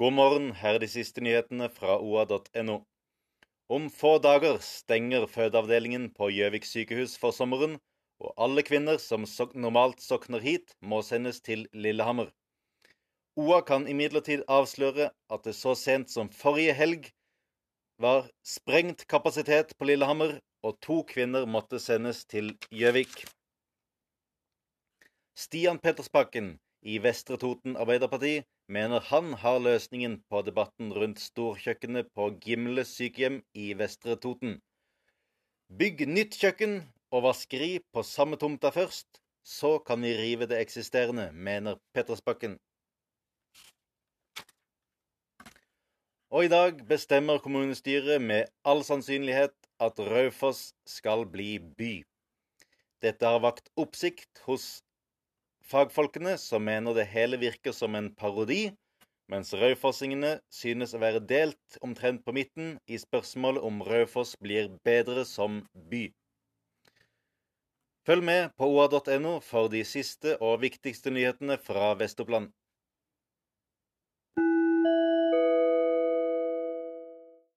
God morgen, her er de siste nyhetene fra oa.no. Om få dager stenger fødeavdelingen på Gjøvik sykehus for sommeren, og alle kvinner som sok normalt sokner hit, må sendes til Lillehammer. OA kan imidlertid avsløre at det så sent som forrige helg var sprengt kapasitet på Lillehammer, og to kvinner måtte sendes til Gjøvik. Stian Pettersbakken i Vestre Toten Arbeiderparti mener han har løsningen på debatten rundt storkjøkkenet på Gimle sykehjem i Vestre Toten. Bygg nytt kjøkken og vaskeri på samme tomta først, så kan vi rive det eksisterende, mener Pettersbakken. Og i dag bestemmer kommunestyret med all sannsynlighet at Raufoss skal bli by. Dette har vakt oppsikt hos fagfolkene, som mener det hele virker som en parodi, mens raufossingene synes å være delt omtrent på midten i spørsmålet om Raufoss blir bedre som by. Følg med på oa.no for de siste og viktigste nyhetene fra Vest-Oppland.